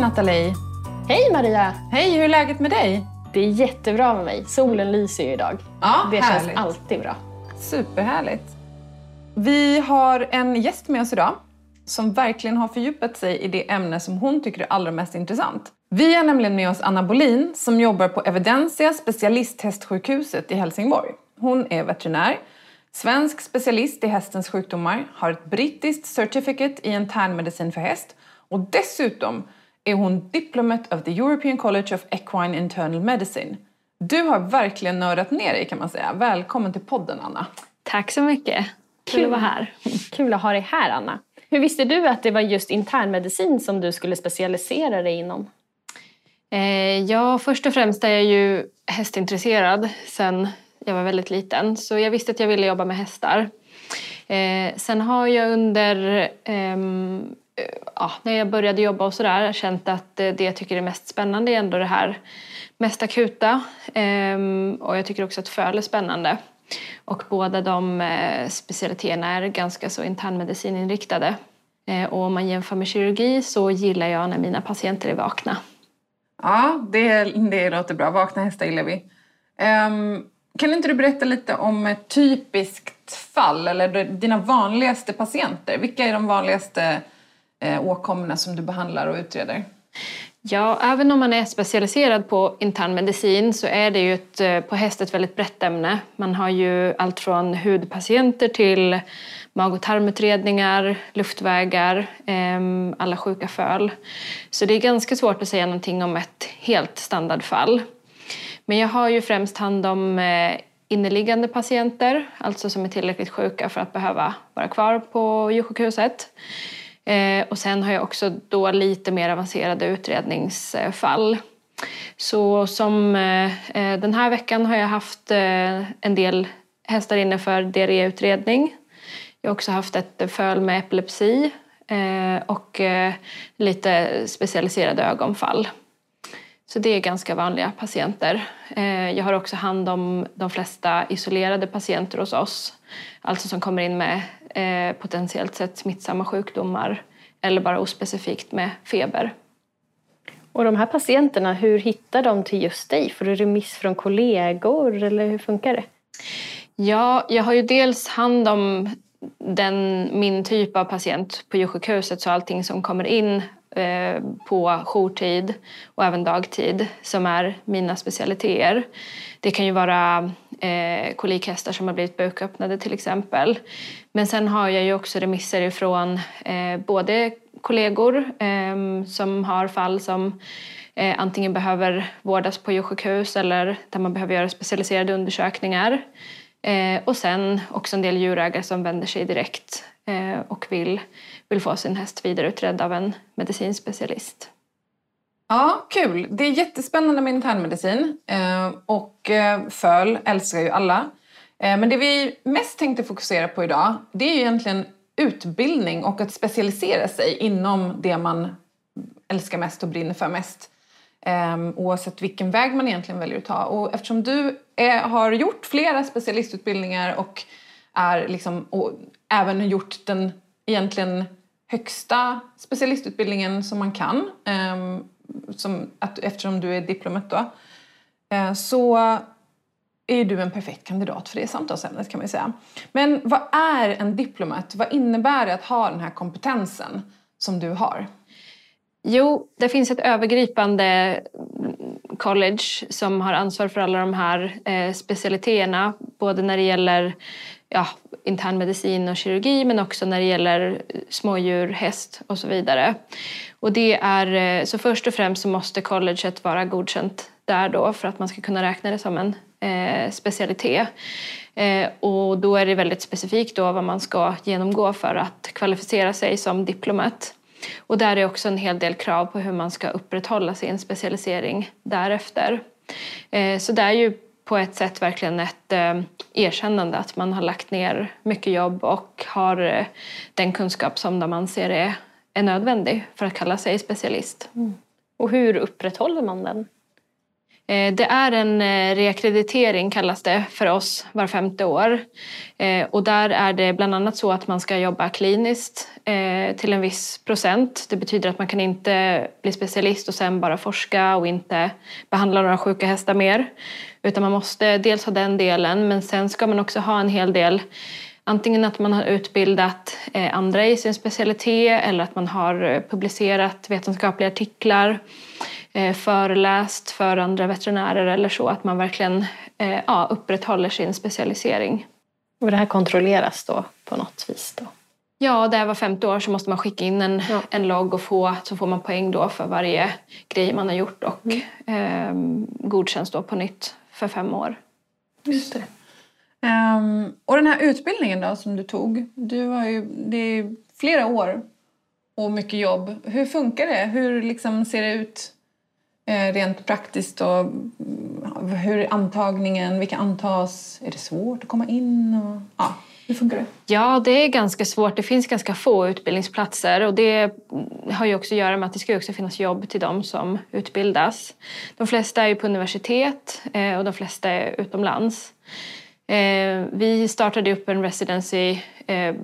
Nathalie! Hej Maria! Hej, hur är läget med dig? Det är jättebra med mig. Solen lyser ju idag. Ja, det härligt. känns alltid bra. Superhärligt. Vi har en gäst med oss idag som verkligen har fördjupat sig i det ämne som hon tycker är allra mest intressant. Vi har nämligen med oss Anna Bolin som jobbar på Evidensia specialisthästsjukhuset i Helsingborg. Hon är veterinär, svensk specialist i hästens sjukdomar, har ett brittiskt certificate i internmedicin för häst och dessutom är hon diplomat of the European College of Equine Internal Medicine. Du har verkligen nördat ner dig kan man säga. Välkommen till podden Anna. Tack så mycket. Kul att vara här. Kul att ha dig här Anna. Hur visste du att det var just internmedicin som du skulle specialisera dig inom? Eh, ja, först och främst är jag ju hästintresserad sen jag var väldigt liten. Så jag visste att jag ville jobba med hästar. Eh, sen har jag under, ehm, eh, Eh, ja, när jag började jobba och sådär, känt att eh, det jag tycker är mest spännande är ändå det här mest akuta. Ehm, och jag tycker också att föl är spännande. Och båda de eh, specialiteterna är ganska så internmedicininriktade. Eh, och om man jämför med kirurgi så gillar jag när mina patienter är vakna. Ja, det, det låter bra. Vakna hästar gillar vi. Ehm, kan inte du berätta lite om ett typiskt fall eller dina vanligaste patienter? Vilka är de vanligaste eh, åkommorna som du behandlar och utreder? Ja, även om man är specialiserad på internmedicin så är det ju ett, eh, på häst ett väldigt brett ämne. Man har ju allt från hudpatienter till mag och tarmutredningar, luftvägar, ehm, alla sjuka föl. Så det är ganska svårt att säga någonting om ett helt standardfall. Men jag har ju främst hand om eh, inneliggande patienter, alltså som är tillräckligt sjuka för att behöva vara kvar på djursjukhuset. Eh, och sen har jag också då lite mer avancerade utredningsfall. Så som eh, eh, den här veckan har jag haft en del hästar inne för diarréutredning. Jag har också haft ett föl med epilepsi och lite specialiserade ögonfall. Så det är ganska vanliga patienter. Jag har också hand om de flesta isolerade patienter hos oss. Alltså som kommer in med eh, potentiellt sett smittsamma sjukdomar eller bara ospecifikt med feber. Och de här patienterna, hur hittar de till just dig? Får du remiss från kollegor eller hur funkar det? Ja, jag har ju dels hand om den, min typ av patient på djursjukhuset så allting som kommer in eh, på jourtid och även dagtid som är mina specialiteter. Det kan ju vara eh, kolikhästar som har blivit buköppnade till exempel. Men sen har jag ju också remisser ifrån eh, både kollegor eh, som har fall som eh, antingen behöver vårdas på djursjukhus eller där man behöver göra specialiserade undersökningar. Eh, och sen också en del djurägare som vänder sig direkt eh, och vill, vill få sin häst vidareutredd av en medicinsk specialist. Ja, kul. Det är jättespännande med internmedicin. Eh, och eh, föl älskar ju alla. Eh, men det vi mest tänkte fokusera på idag, det är ju egentligen utbildning och att specialisera sig inom det man älskar mest och brinner för mest. Oavsett vilken väg man egentligen väljer att ta. Och eftersom du är, har gjort flera specialistutbildningar och, är liksom, och även gjort den egentligen högsta specialistutbildningen som man kan, som, att, eftersom du är diplomat då, eh, så är du en perfekt kandidat för det samtalsämnet kan man säga. Men vad är en diplomat? Vad innebär det att ha den här kompetensen som du har? Jo, det finns ett övergripande college som har ansvar för alla de här eh, specialiteterna. Både när det gäller ja, internmedicin och kirurgi men också när det gäller smådjur, häst och så vidare. Och det är, eh, så först och främst så måste colleget vara godkänt där då för att man ska kunna räkna det som en eh, specialitet. Eh, och då är det väldigt specifikt då vad man ska genomgå för att kvalificera sig som diplomat. Och där är också en hel del krav på hur man ska upprätthålla sin specialisering därefter. Eh, så det är ju på ett sätt verkligen ett eh, erkännande att man har lagt ner mycket jobb och har eh, den kunskap som de anser är, är nödvändig för att kalla sig specialist. Mm. Och hur upprätthåller man den? Eh, det är en eh, reakkreditering kallas det för oss var femte år. Eh, och där är det bland annat så att man ska jobba kliniskt till en viss procent. Det betyder att man kan inte bli specialist och sen bara forska och inte behandla några sjuka hästar mer. Utan man måste dels ha den delen men sen ska man också ha en hel del Antingen att man har utbildat andra i sin specialitet eller att man har publicerat vetenskapliga artiklar föreläst för andra veterinärer eller så, att man verkligen eh, ja, upprätthåller sin specialisering. Och det här kontrolleras då på något vis? Då? Ja, det är var femte år så måste man skicka in en, ja. en logg och få, så får man poäng då för varje grej man har gjort och mm. eh, godkänns då på nytt för fem år. Just det. Um, och den här utbildningen då som du tog, du har ju, det är flera år och mycket jobb. Hur funkar det? Hur liksom ser det ut Eh, Eh, rent praktiskt och hur är antagningen, vilka antas, är det svårt att komma in? Och, ja, hur funkar det? Ja, det är ganska svårt. Det finns ganska få utbildningsplatser och det har ju också att göra med att det ska också finnas jobb till dem som utbildas. De flesta är ju på universitet eh, och de flesta är utomlands. Eh, vi startade upp en residency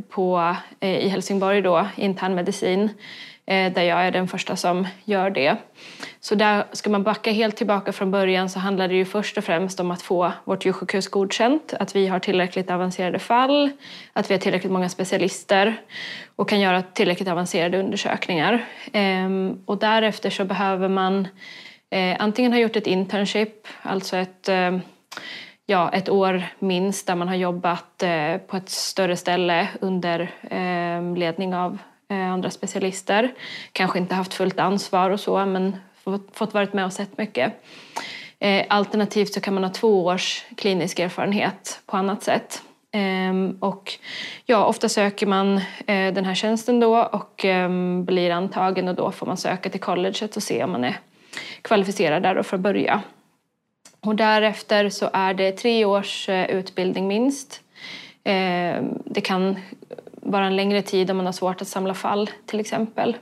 på, i Helsingborg då, internmedicin Eh, där jag är den första som gör det. Så där ska man backa helt tillbaka från början så handlar det ju först och främst om att få vårt djursjukhus godkänt, att vi har tillräckligt avancerade fall, att vi har tillräckligt många specialister och kan göra tillräckligt avancerade undersökningar. Ehm, och därefter så behöver man eh, antingen ha gjort ett internship, alltså ett eh, ja, ett år minst där man har jobbat på ett större ställe under ehm, ledning av Eh, andra specialister. Kanske inte haft fullt ansvar och så men fått varit med och sett mycket. Eh, alternativt så kan man ha två års klinisk erfarenhet på annat sätt. Ehm, och ja, ofta söker man eh, den här tjänsten då och ehm, blir antagen och då får man söka till colleget och se om man är kvalificerad där för att börja. Och därefter så är det tre års utbildning minst. Ehm, det kan vara en längre tid om man har svårt att samla fall till exempel.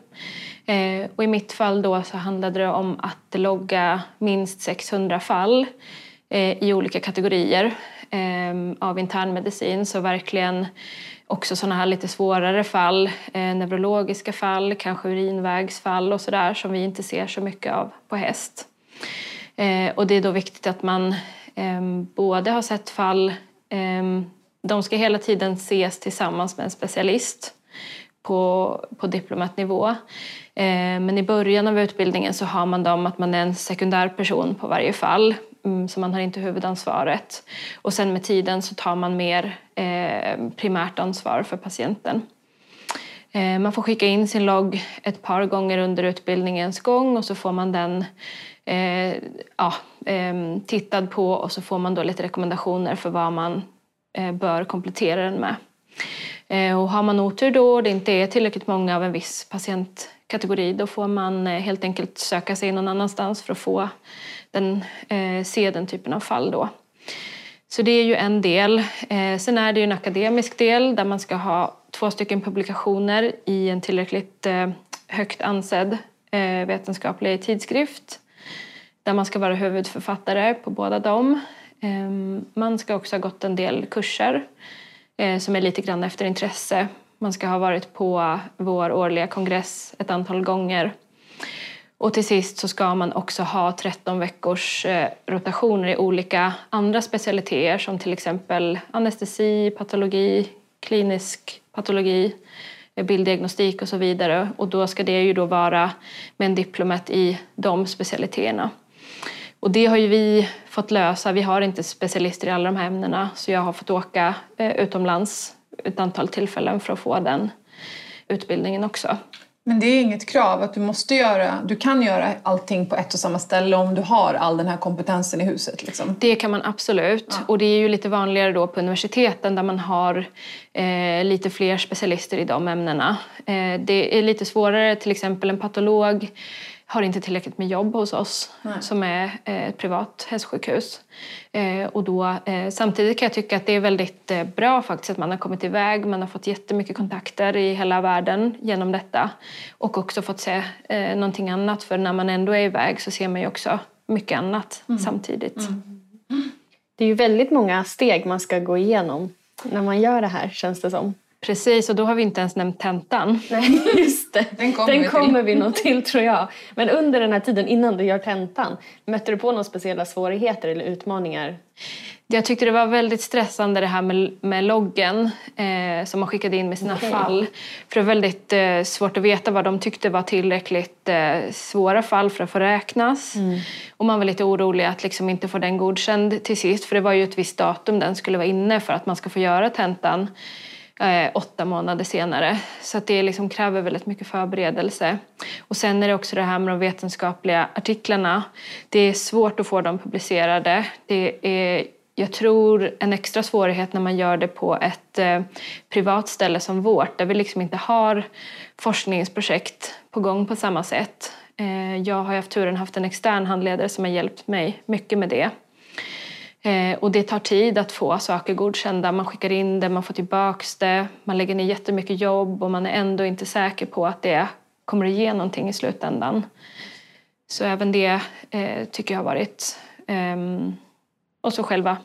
Eh, och I mitt fall då så handlade det om att logga minst 600 fall eh, i olika kategorier eh, av internmedicin. Så verkligen också sådana här lite svårare fall, eh, neurologiska fall, kanske urinvägsfall och sådär som vi inte ser så mycket av på häst. Eh, och det är då viktigt att man eh, både har sett fall eh, de ska hela tiden ses tillsammans med en specialist på, på diplomatnivå. Eh, men i början av utbildningen så har man dem att man är en sekundär person på varje fall. Mm, så man har inte huvudansvaret. Och sen med tiden så tar man mer eh, primärt ansvar för patienten. Eh, man får skicka in sin logg ett par gånger under utbildningens gång och så får man den eh, ja, eh, tittad på och så får man då lite rekommendationer för vad man Eh, bör komplettera den med. Eh, och har man otur då och det inte är tillräckligt många av en viss patientkategori då får man eh, helt enkelt söka sig någon annanstans för att få den, se den typen av fall. Då. Så det är ju en del. Sen är det ju en akademisk del där man ska ha två stycken publikationer i en tillräckligt högt ansedd vetenskaplig tidskrift där man ska vara huvudförfattare på båda dem. Ehm, man ska också ha gått en del kurser eh, som är lite grann efter intresse. Man ska ha varit på vår årliga kongress ett antal gånger. Och till sist så ska man också ha 13 veckors eh, rotationer i olika andra specialiteter som till exempel anestesi, patologi, klinisk patologi, eh, bilddiagnostik och så vidare. Och då ska det ju då vara med en diplomat i de specialiteterna. Och det har ju vi fått lösa. Vi har inte specialister i alla de här ämnena så jag har fått åka eh, utomlands ett antal tillfällen för att få den utbildningen också. Men det är inget krav att du måste göra, du kan göra allting på ett och samma ställe om du har all den här kompetensen i huset liksom. Det kan man absolut. Ja. Och det är ju lite vanligare då på universiteten där man har eh, lite fler specialister i de ämnena. Eh, det är lite svårare, till exempel en patolog har inte tillräckligt med jobb hos oss Nej. som är eh, ett privat hästsjukhus. Eh, och då, eh, samtidigt kan jag tycka att det är väldigt bra faktiskt att man har kommit iväg. Man har fått jättemycket kontakter i hela världen genom detta och också fått se någonting annat för när man ändå är iväg så ser man ju också mycket annat mm. samtidigt. Mm. Det är ju väldigt många steg man ska gå igenom när man gör det här känns det som. Precis, och då har vi inte ens nämnt tentan. Nej, just det. Den kommer, den vi, kommer vi nog till tror jag. Men under den här tiden innan du gör tentan, mötte du på några speciella svårigheter eller utmaningar? Jag tyckte det var väldigt stressande det här med, med loggen eh, som man skickade in med sina okay. fall. För det var väldigt eh, svårt att veta vad de tyckte var tillräckligt eh, svåra fall för att få räknas. Mm. Och man var lite orolig att liksom inte få den godkänd till sist för det var ju ett visst datum den skulle vara inne för att man ska få göra tentan eh, åtta månader senare. Så att det liksom kräver väldigt mycket förberedelse. Och sen är det också det här med de vetenskapliga artiklarna. Det är svårt att få dem publicerade. Det är jag tror en extra svårighet när man gör det på ett eh, privat ställe som vårt där vi liksom inte har forskningsprojekt på gång på samma sätt. Eh, jag har haft turen haft en extern handledare som har hjälpt mig mycket med det. Eh, och det tar tid att få saker godkända. Man skickar in det, man får tillbaka det, man lägger ner jättemycket jobb och man är ändå inte säker på att det kommer att ge någonting i slutändan. Så även det eh, tycker jag har varit... Eh, och så själva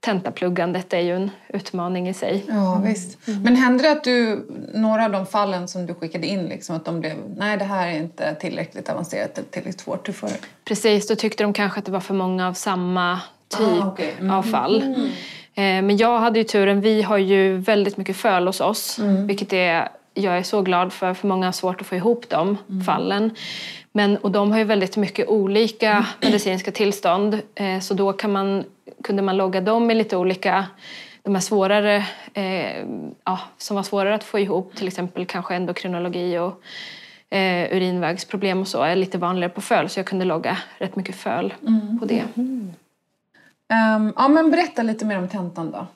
tentapluggandet är ju en utmaning i sig. Ja, visst. Mm. Men hände det att du, några av de fallen som du skickade in, liksom, att de blev nej det här är inte tillräckligt avancerat eller tillräckligt svårt? Precis, då tyckte de kanske att det var för många av samma typ ah, okay. mm. av fall. Mm. Eh, men jag hade ju turen, vi har ju väldigt mycket föl hos oss mm. vilket är, jag är så glad för, för många har svårt att få ihop de mm. fallen. Men, och de har ju väldigt mycket olika mm. medicinska tillstånd eh, så då kan man, kunde man logga dem i lite olika de här svårare, eh, ja, som var svårare att få ihop, till exempel kanske endokrinologi och eh, urinvägsproblem och så, är lite vanligare på föl så jag kunde logga rätt mycket föl mm. på det. Mm. Um, ja, men berätta lite mer om tentan då.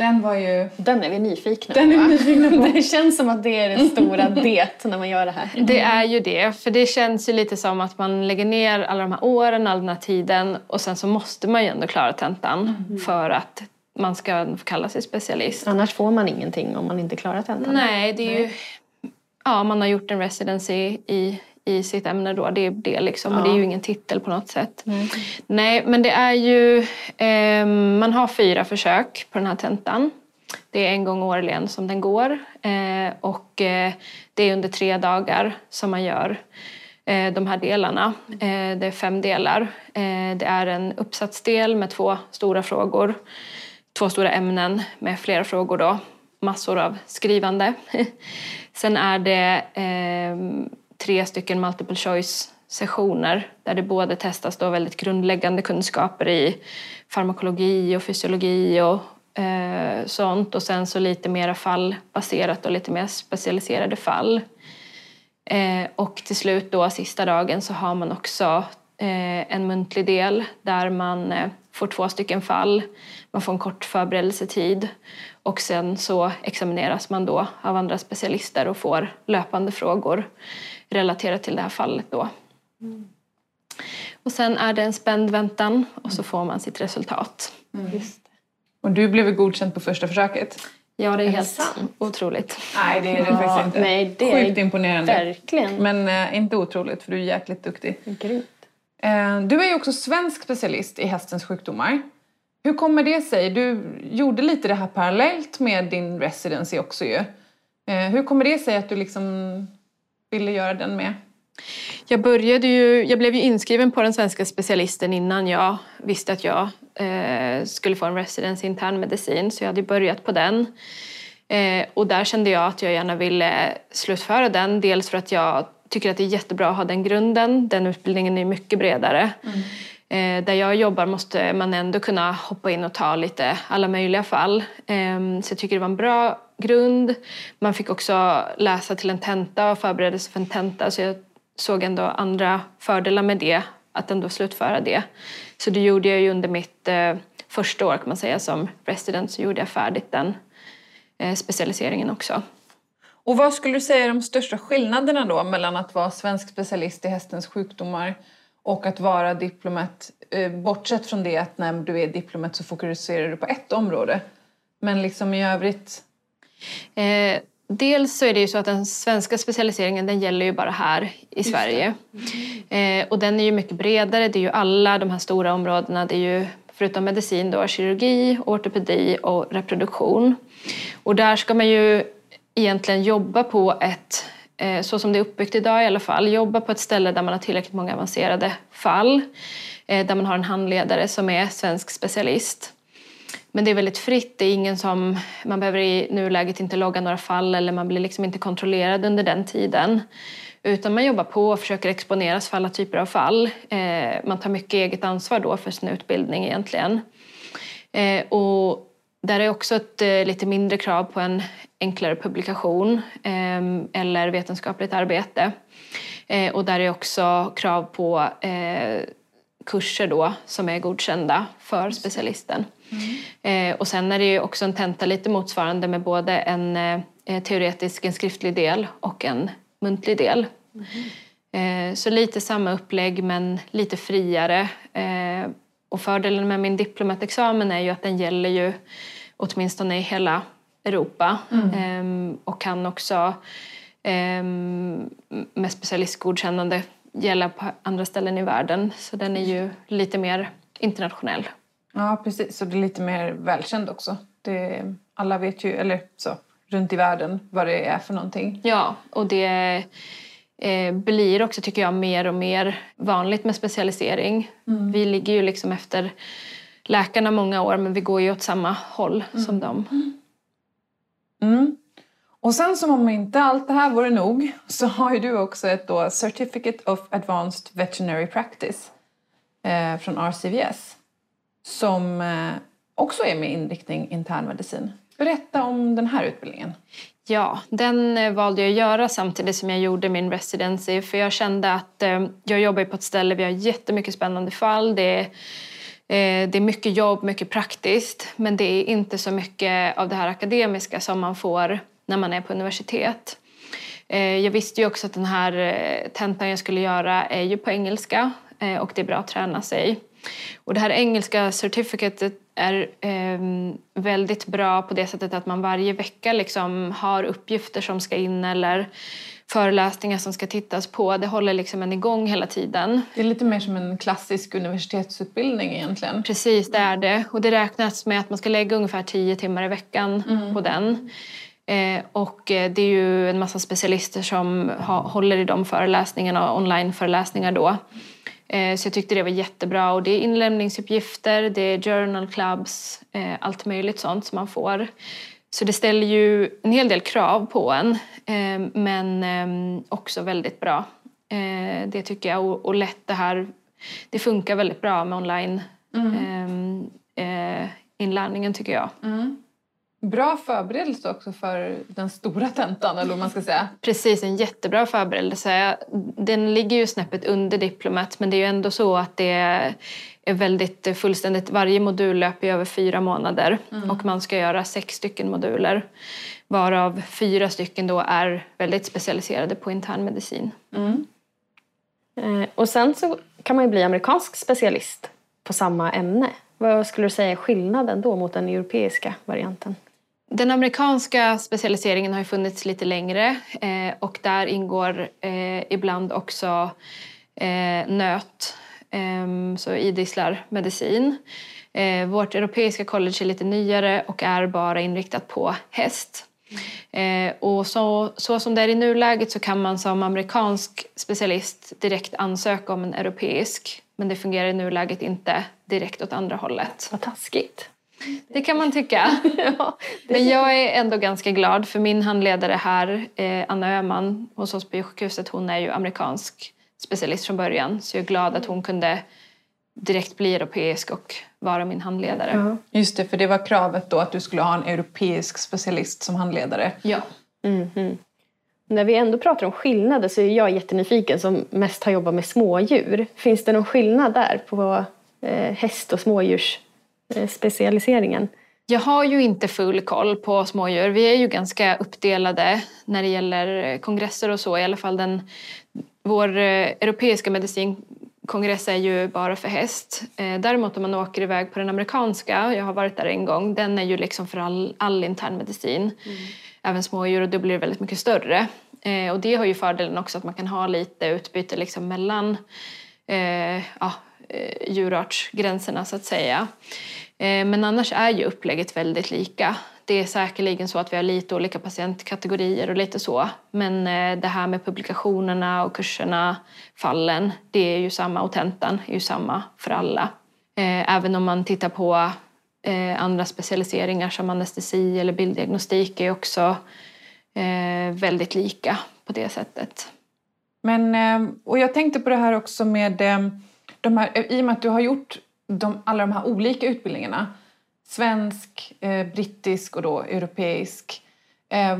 Den var ju... Den är vi nyfikna Den på. Är nyfikna på. det känns som att det är det stora det när man gör det här. Det är ju det, för det känns ju lite som att man lägger ner alla de här åren, all den här tiden och sen så måste man ju ändå klara tentan mm. för att man ska få kalla sig specialist. Annars får man ingenting om man inte klarar tentan. Nej, det är ju... Ja, man har gjort en residency i i sitt ämne då. Det är det liksom. Ja. Och det är ju ingen titel på något sätt. Mm. Nej, men det är ju... Eh, man har fyra försök på den här tentan. Det är en gång årligen som den går. Eh, och eh, det är under tre dagar som man gör eh, de här delarna. Eh, det är fem delar. Eh, det är en uppsatsdel med två stora frågor. Två stora ämnen med flera frågor då. Massor av skrivande. Sen är det ehm, tre stycken multiple choice sessioner där det både testas då väldigt grundläggande kunskaper i farmakologi och fysiologi och eh, sånt och sen så lite mera fallbaserat och lite mer specialiserade fall. Eh, och till slut då sista dagen så har man också eh, en muntlig del där man eh, får två stycken fall, man får en kort förberedelsetid och sen så examineras man då av andra specialister och får löpande frågor relaterat till det här fallet då. Mm. Och sen är det en spänd väntan och så får man sitt resultat. Mm. Och du blev godkänd på första försöket? Ja, det är, är helt sant? otroligt. Nej, det är det ja, faktiskt inte. Nej, det Sjukt är imponerande. Verkligen. Men eh, inte otroligt, för du är jäkligt duktig. Grymt. Eh, du är ju också svensk specialist i hästens sjukdomar. Hur kommer det sig? Du gjorde lite det här parallellt med din residency också ju. Eh, hur kommer det sig att du liksom ville göra den med? Jag, började ju, jag blev ju inskriven på den svenska specialisten innan jag visste att jag eh, skulle få en residence i internmedicin så jag hade börjat på den. Eh, och där kände jag att jag gärna ville slutföra den. Dels för att jag tycker att det är jättebra att ha den grunden. Den utbildningen är mycket bredare. Mm. Eh, där jag jobbar måste man ändå kunna hoppa in och ta lite alla möjliga fall. Eh, så jag tycker det var en bra grund. Man fick också läsa till en tenta och förbereda sig för en tenta så jag såg ändå andra fördelar med det, att ändå slutföra det. Så det gjorde jag ju under mitt eh, första år kan man säga som resident så gjorde jag färdigt den eh, specialiseringen också. Och vad skulle du säga är de största skillnaderna då mellan att vara svensk specialist i hästens sjukdomar och att vara diplomat? Eh, bortsett från det att när du är diplomat så fokuserar du på ett område. Men liksom i övrigt? Eh, dels så är det ju så att den svenska specialiseringen den gäller ju bara här i Sverige. Eh, och den är ju mycket bredare. Det är ju alla de här stora områdena. Det är ju förutom medicin då kirurgi, ortopedi och reproduktion. Och där ska man ju egentligen jobba på ett, Eh, så som det är uppbyggt idag i alla fall, jobba på ett ställe där man har tillräckligt många avancerade fall, eh, där man har en handledare som är svensk specialist. Men det är väldigt fritt, det är ingen som, man behöver i nuläget inte logga några fall eller man blir liksom inte kontrollerad under den tiden. Utan man jobbar på och försöker exponeras för alla typer av fall. Eh, man tar mycket eget ansvar då för sin utbildning egentligen. och där är också ett eh, lite mindre krav på en enklare publikation eh, eller vetenskapligt arbete. Eh, och där är också krav på eh, kurser då som är godkända för specialisten. Mm. och sen är det ju också en tenta lite motsvarande med både en teoretisk, en skriftlig del och en muntlig del. Mm. så lite samma upplägg men lite friare och fördelen med min diplomatexamen är ju att den gäller ju åtminstone i hela Europa mm. Ehm, och kan också ehm, med specialistgodkännande gälla på andra ställen i världen. Så den är ju lite mer internationell. Ja, precis. Så det är lite mer välkänd också. Det, alla vet ju, eller så, runt i världen vad det är för någonting. Ja, och det eh, blir också, tycker jag, mer och mer vanligt med specialisering. Mm. Vi ligger ju liksom efter läkarna många år men vi går ju åt samma håll mm. som dem. Mm. Och sen som om inte allt det här vore nog så har ju du också ett då Certificate of Advanced Veterinary Practice eh, från RCVS som eh, också är med inriktning internmedicin. Berätta om den här utbildningen. Ja, den eh, valde jag att göra samtidigt som jag gjorde min residency för jag kände att eh, jag jobbar på ett ställe, vi har jättemycket spännande fall. Det är, eh, det är mycket jobb, mycket praktiskt men det är inte så mycket av det här akademiska som man får när man är på universitet. Eh, jag visste ju också att den här eh, tentan jag skulle göra är ju på engelska och det är bra att träna sig. Och det här engelska certificatet är eh, väldigt bra på det sättet att man varje vecka liksom har uppgifter som ska in eller föreläsningar som ska tittas på. Det håller liksom en igång hela tiden. Det är lite mer som en klassisk universitetsutbildning egentligen. Precis, det är det. Och det räknas med att man ska lägga ungefär tio timmar i veckan mm. på den. Eh, och eh, det är ju en massa specialister som ha, håller i de föreläsningarna, onlineföreläsningar då. Eh, så jag tyckte det var jättebra. Och det är inlämningsuppgifter, det är journal clubs, eh, allt möjligt sånt som man får. Så det ställer ju en hel del krav på en, eh, men också väldigt bra. Det tycker jag. Och lätt det här, det funkar väldigt bra med online mm. Inlärningen tycker jag. Mm. Bra förberedelse också för den stora tentan, eller vad man ska säga. Precis, en jättebra förberedelse. Den ligger ju snäppet under diplomat, men det är ju ändå så att det är väldigt fullständigt. Varje modul löper över fyra månader mm. och man ska göra sex stycken moduler varav fyra stycken då är väldigt specialiserade på internmedicin. Mm. Eh, och sen så kan man ju bli amerikansk specialist på samma ämne. Vad skulle du säga är skillnaden då mot den europeiska varianten? Den amerikanska specialiseringen har funnits lite längre eh, och där ingår eh, ibland också eh, nöt, ehm, så idisslar medicin. Eh, vårt europeiska college är lite nyare och är bara inriktat på häst. Eh, och så, så som det är i nuläget så kan man som amerikansk specialist direkt ansöka om en europeisk men det fungerar i nuläget inte direkt åt andra hållet. Vad taskigt. Det kan man tycka. ja, Men jag är ändå ganska glad för min handledare här, eh, Anna Öhman hos oss på sjukhuset, hon är ju amerikansk specialist från början så jag är glad att hon kunde direkt bli europeisk och vara min handledare. Just det, för det var kravet då att du skulle ha en europeisk specialist som handledare. Ja. Mm -hmm. När vi ändå pratar om skillnader så är jag jättenyfiken som mest har jobbat med smådjur. Finns det någon skillnad där på eh, häst och smådjursspecialiseringen? Eh, jag har ju inte full koll på smådjur. Vi är ju ganska uppdelade när det gäller kongresser och så. I alla fall den, vår eh, europeiska medicinkongress är ju bara för häst. Eh, däremot om man åker iväg på den amerikanska, jag har varit där en gång, den är ju liksom för all, all internmedicin. Mm. Även smådjur och då blir det väldigt mycket större. Eh, och det har ju fördelen också att man kan ha lite utbyte liksom mellan eh, ja, Eh, djurartsgränserna så att säga. Eh, men annars är ju upplägget väldigt lika. Det är säkerligen så att vi har lite olika patientkategorier och lite så. Men eh, det här med publikationerna och kurserna, fallen, det är ju samma och tentan är ju samma för alla. Eh, även om man tittar på eh, andra specialiseringar som anestesi eller bilddiagnostik är också eh, väldigt lika på det sättet. Men, och jag tänkte på det här också med de här, eh, i och med att du har gjort de, alla de här olika utbildningarna, svensk, eh, brittisk och då europeisk, eh,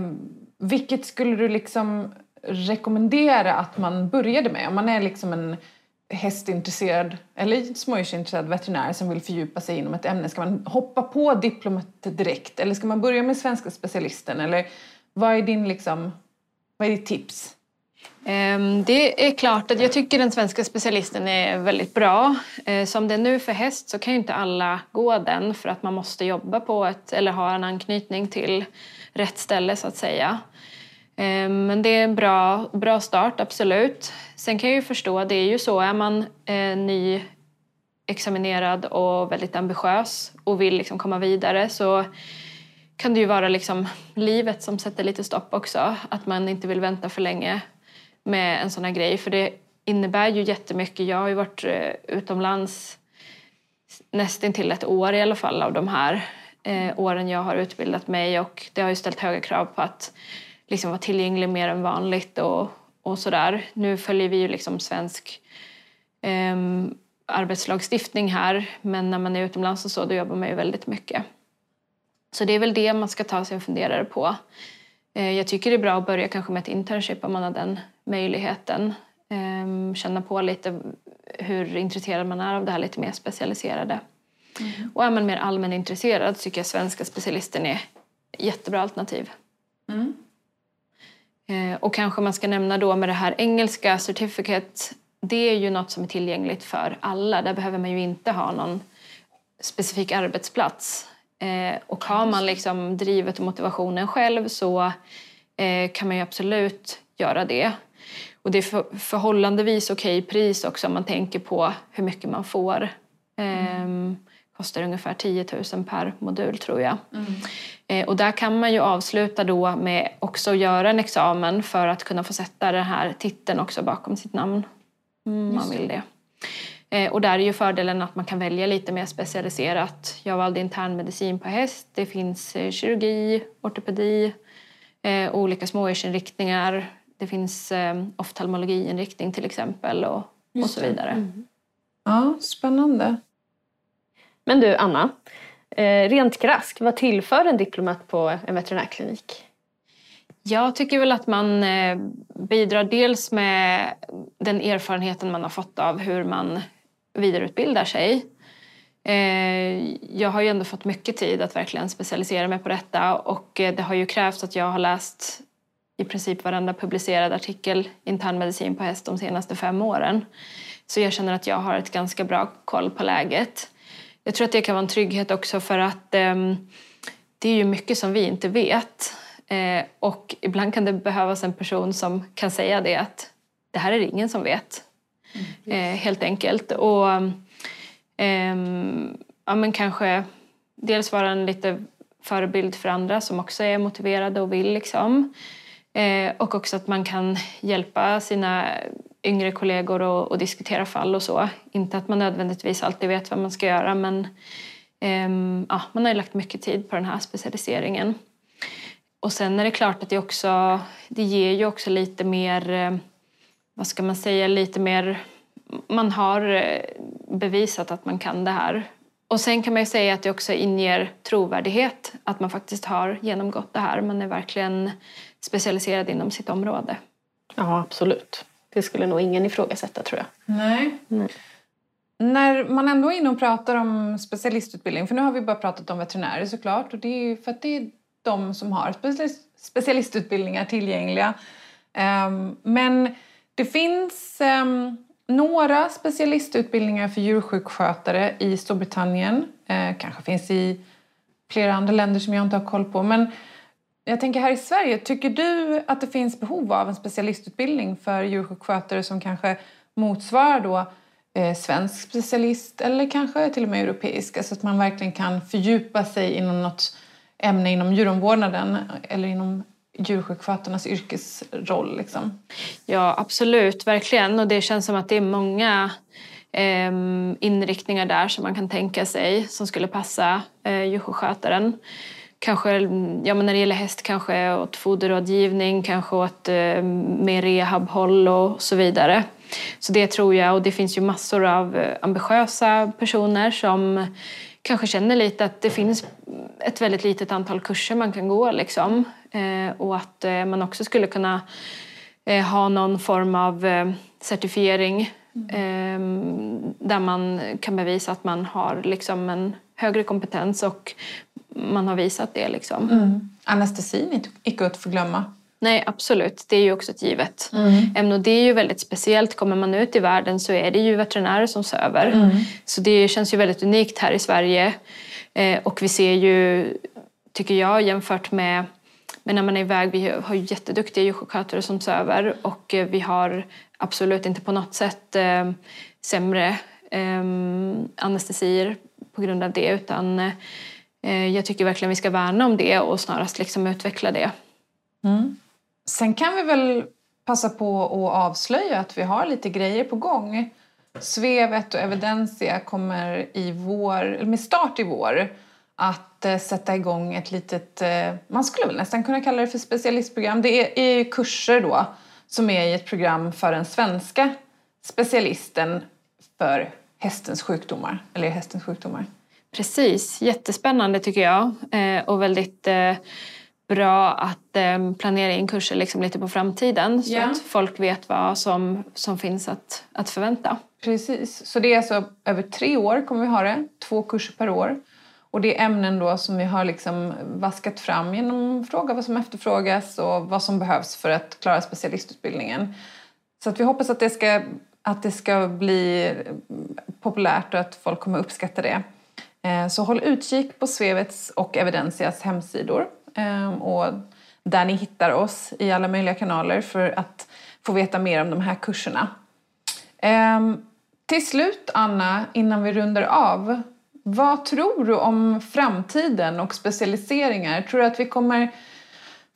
vilket skulle du liksom rekommendera att man började med? Om man är liksom en hästintresserad eller smådjursintresserad veterinär som vill fördjupa sig inom ett ämne, ska man hoppa på diplomat direkt eller ska man börja med svenska specialisten? Eller vad är din liksom, vad är ditt tips? Ehm, det är klart att jag tycker den svenska specialisten är väldigt bra. Eh, som det är nu för häst så kan ju inte alla gå den för att man måste jobba på ett, eller ha en anknytning till rätt ställe så att säga. Ehm, men det är en bra, bra start, absolut. Sen kan jag ju förstå, det är ju så, är man eh, nyexaminerad och väldigt ambitiös och vill liksom komma vidare så kan det ju vara liksom livet som sätter lite stopp också. Att man inte vill vänta för länge med en sån här grej. För det innebär ju jättemycket. Jag har ju varit eh, utomlands nästan till ett år i alla fall av de här eh, åren jag har utbildat mig och det har ju ställt höga krav på att liksom vara tillgänglig mer än vanligt och, och sådär. Nu följer vi ju liksom svensk eh, arbetslagstiftning här men när man är utomlands och så då jobbar man ju väldigt mycket. Så det är väl det man ska ta sig en funderare på. Eh, jag tycker det är bra att börja kanske med ett internship om man har den möjligheten. Ehm, känna på lite hur intresserad man är av det här lite mer specialiserade. Mm. Och är man mer allmänintresserad tycker jag svenska specialisten är jättebra alternativ. Mm. Eh, och kanske man ska nämna då med det här engelska certificate, det är ju något som är tillgängligt för alla. Där behöver man ju inte ha någon specifik arbetsplats. Eh, och har man liksom drivet och motivationen själv så eh, kan man ju absolut göra det. Och det är för, förhållandevis okej pris också om man tänker på hur mycket man får. Mm. Eh, kostar ungefär 10 000 per modul tror jag. Mm. Eh, och där kan man ju avsluta då med också att göra en examen för att kunna få sätta den här titeln också bakom sitt namn. Mm, man vill det. Eh, och där är ju fördelen att man kan välja lite mer specialiserat. Jag valde internmedicin på häst. Det finns eh, kirurgi, ortopedi, eh, olika smådjursinriktningar. Det finns oftalmologiinriktning till exempel och, och så vidare. Mm. Ja, spännande. Men du, Anna. Rent krasst, vad tillför en diplomat på en veterinärklinik? Jag tycker väl att man bidrar dels med den erfarenheten man har fått av hur man vidareutbildar sig. Eh, jag har ju ändå fått mycket tid att verkligen specialisera mig på detta och eh, det har ju krävts att jag har läst i princip varenda publicerad artikel internmedicin på häst de senaste fem åren. Så jag känner att jag har ett ganska bra koll på läget. Jag tror att det kan vara en trygghet också för att eh, det är ju mycket som vi inte vet. Eh, och ibland kan det behövas en person som kan säga det att det här är det ingen som vet. Mm. Eh, helt enkelt. Och eh, ja, men kanske dels vara en lite förebild för andra som också är motiverade och vill. Liksom. Eh, och också att man kan hjälpa sina yngre kollegor att diskutera fall och så. Inte att man nödvändigtvis alltid vet vad man ska göra men eh, ja, man har ju lagt mycket tid på den här specialiseringen. Och sen är det klart att det också det ger ju också lite mer eh, vad ska man säga, lite mer... Man har eh, bevisat att man kan det här. Och sen kan man ju säga att det också inger trovärdighet att man faktiskt har genomgått det här. Man är verkligen specialiserad inom sitt område. Ja, absolut. Det skulle nog ingen ifrågasätta tror jag. Nej. Nej. När man ändå är inne och pratar om specialistutbildning, för nu har vi bara pratat om veterinärer såklart och det är ju för att det är de som har specialistutbildningar tillgängliga. Um, men det finns um, några specialistutbildningar för djursjukskötare i Storbritannien. Eh, kanske finns i flera andra länder som jag inte har koll på. Men jag tänker här i Sverige, tycker du att det finns behov av en specialistutbildning för djursjukskötare som kanske motsvarar då eh, svensk specialist eller kanske till och med europeisk. Så alltså att man verkligen kan fördjupa sig inom något ämne inom djuromvårdnaden eller inom djursjukskötarnas yrkesroll. Liksom. Ja, absolut, verkligen. Och det känns som att det är många eh, inriktningar där som man kan tänka sig som skulle passa eh, djursjukskötaren. Kanske ja, men när det gäller häst kanske åt foderrådgivning, kanske åt eh, mer rehabhåll och så vidare. Så det tror jag, och det finns ju massor av eh, ambitiösa personer som kanske känner lite att det finns ett väldigt litet antal kurser man kan gå liksom. Eh, och att eh, man också skulle kunna eh, ha någon form av certifiering mm. där man kan bevisa att man har liksom en högre kompetens och man har visat det. Liksom. Mm. Anestesin icke att förglömma. Nej, absolut. Det är ju också ett givet mm. ämne. Och det är ju väldigt speciellt. Kommer man ut i världen så är det ju veterinärer som söver. Mm. Så det känns ju väldigt unikt här i Sverige. Och vi ser ju, tycker jag, jämfört med men när man är iväg, vi har ju jätteduktiga djursjukskötare som söver och eh, vi har absolut inte på något sätt eh, sämre eh, anestesier på grund av det utan eh, jag tycker verkligen vi ska värna om det och snarast liksom utveckla det. Mm. Sen kan vi väl passa på att avslöja att vi har lite grejer på gång. Svevet och Evidensia kommer i vår, med start i vår att eh, sätta igång ett litet, eh, man skulle väl nästan kunna kalla det för specialistprogram. Det är, kurser då som är i ett program för den svenska specialisten för hästens sjukdomar, eller hästens sjukdomar. Precis, jättespännande tycker jag eh, och väldigt bra att planera in kurser liksom lite på framtiden så yeah. att folk vet vad som, som finns att, att förvänta. Precis, så det är alltså över tre år kommer vi ha det, två kurser per år. Och det är ämnen då som vi har liksom vaskat fram genom att fråga vad som efterfrågas och vad som behövs för att klara specialistutbildningen. Så att vi hoppas att det ska, att det ska bli populärt och att folk kommer uppskatta det. Eh, så håll utkik på Svevets och Evidensias hemsidor eh, och där ni hittar oss i alla möjliga kanaler för att få veta mer om de här kurserna. Eh, till slut, Anna, innan vi rundar av. Vad tror du om framtiden och specialiseringar? Tror du att vi kommer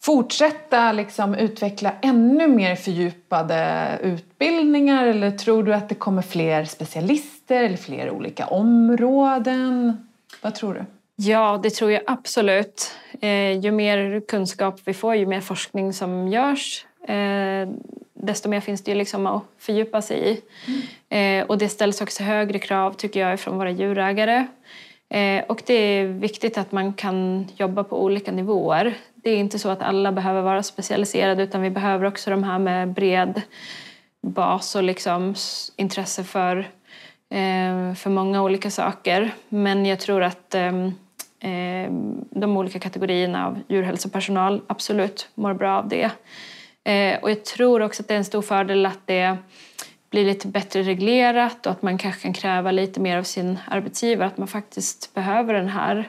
fortsätta liksom utveckla ännu mer fördjupade utbildningar eller tror du att det kommer fler specialister eller fler olika områden? Vad tror du? Ja, det tror jag absolut. Eh, ju mer kunskap vi får, ju mer forskning som görs eh, desto mer finns det ju liksom att fördjupa sig i. Mm. Eh, och det ställs också högre krav tycker jag från våra djurägare. Eh, och det är viktigt att man kan jobba på olika nivåer. Det är inte så att alla behöver vara specialiserade utan vi behöver också de här med bred bas och liksom intresse för, eh, för många olika saker. Men jag tror att ehm, Eh, de olika kategorierna av djurhälsopersonal absolut mår bra av det. Eh, och jag tror också att det är en stor fördel att det blir lite bättre reglerat och att man kanske kan kräva lite mer av sin arbetsgivare att man faktiskt behöver den här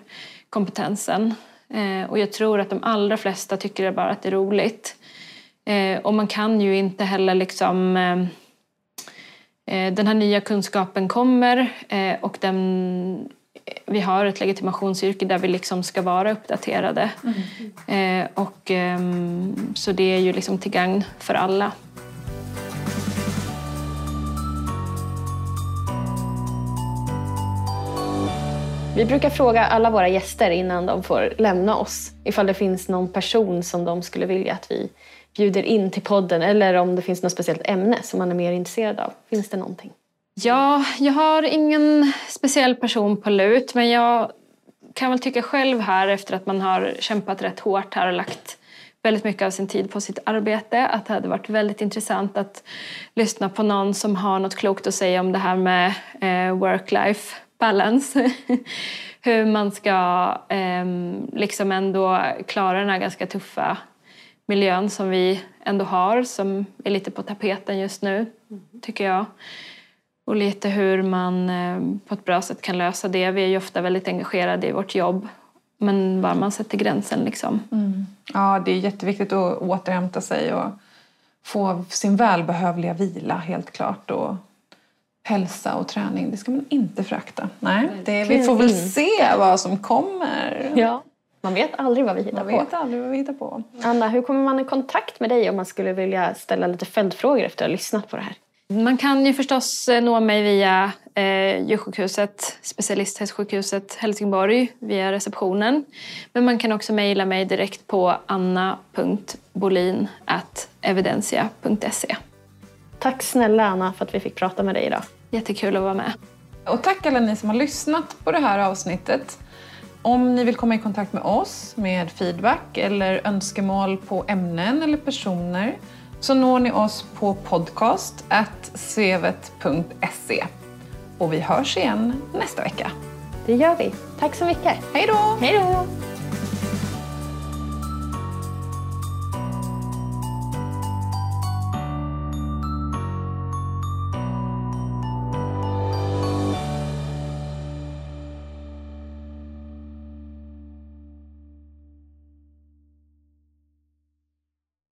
kompetensen. Eh, och jag tror att de allra flesta tycker bara att det är roligt. Eh, och man kan ju inte heller liksom eh, eh, den här nya kunskapen kommer och den vi har ett legitimationsyrke där vi liksom ska vara uppdaterade. Mm. Eh, och, eh, så det är ju liksom till gagn för alla. Vi brukar fråga alla våra gäster innan de får lämna oss ifall det finns någon person som de skulle vilja att vi bjuder in till podden eller om det finns något speciellt ämne som man är mer intresserad av. Finns det någonting? Ja, jag har ingen speciell person på lut men jag kan väl tycka själv här efter att man har kämpat rätt hårt här och lagt väldigt mycket av sin tid på sitt arbete att det hade varit väldigt intressant att lyssna på någon som har något klokt att säga om det här med eh, work-life balance. Hur man ska eh, liksom ändå klara den här ganska tuffa miljön som vi ändå har som är lite på tapeten just nu, tycker jag. Och lite hur man eh, på ett bra sätt kan lösa det. Vi är ju ofta väldigt engagerade i vårt jobb. Men bara man sätter gränsen liksom. Mm. Ja, det är jätteviktigt att återhämta sig och få sin välbehövliga vila helt klart. Och hälsa och träning, det ska man inte frakta. Nej, det, vi får väl se vad som kommer. Ja. Man vet aldrig vad vi hittar man på. vet aldrig vad vi hittar på. Anna, hur kommer man i kontakt med dig om man skulle vilja ställa lite följdfrågor efter att ha lyssnat på det här? Man kan ju förstås eh, nå mig via eh, djursjukhuset, specialisthästsjukhuset Helsingborg, via receptionen. Men man kan också mejla mig direkt på anna.bolin.evidensia.se. Tack snälla Anna för att vi fick prata med dig idag. Jättekul att vara med. Och tack alla ni som har lyssnat på det här avsnittet. Om ni vill komma i kontakt med oss med feedback eller önskemål på ämnen eller personer så når ni oss på podcast svevet.se. Och vi hörs igen nästa vecka. Det gör vi. Tack så mycket. Hej då! Hej då!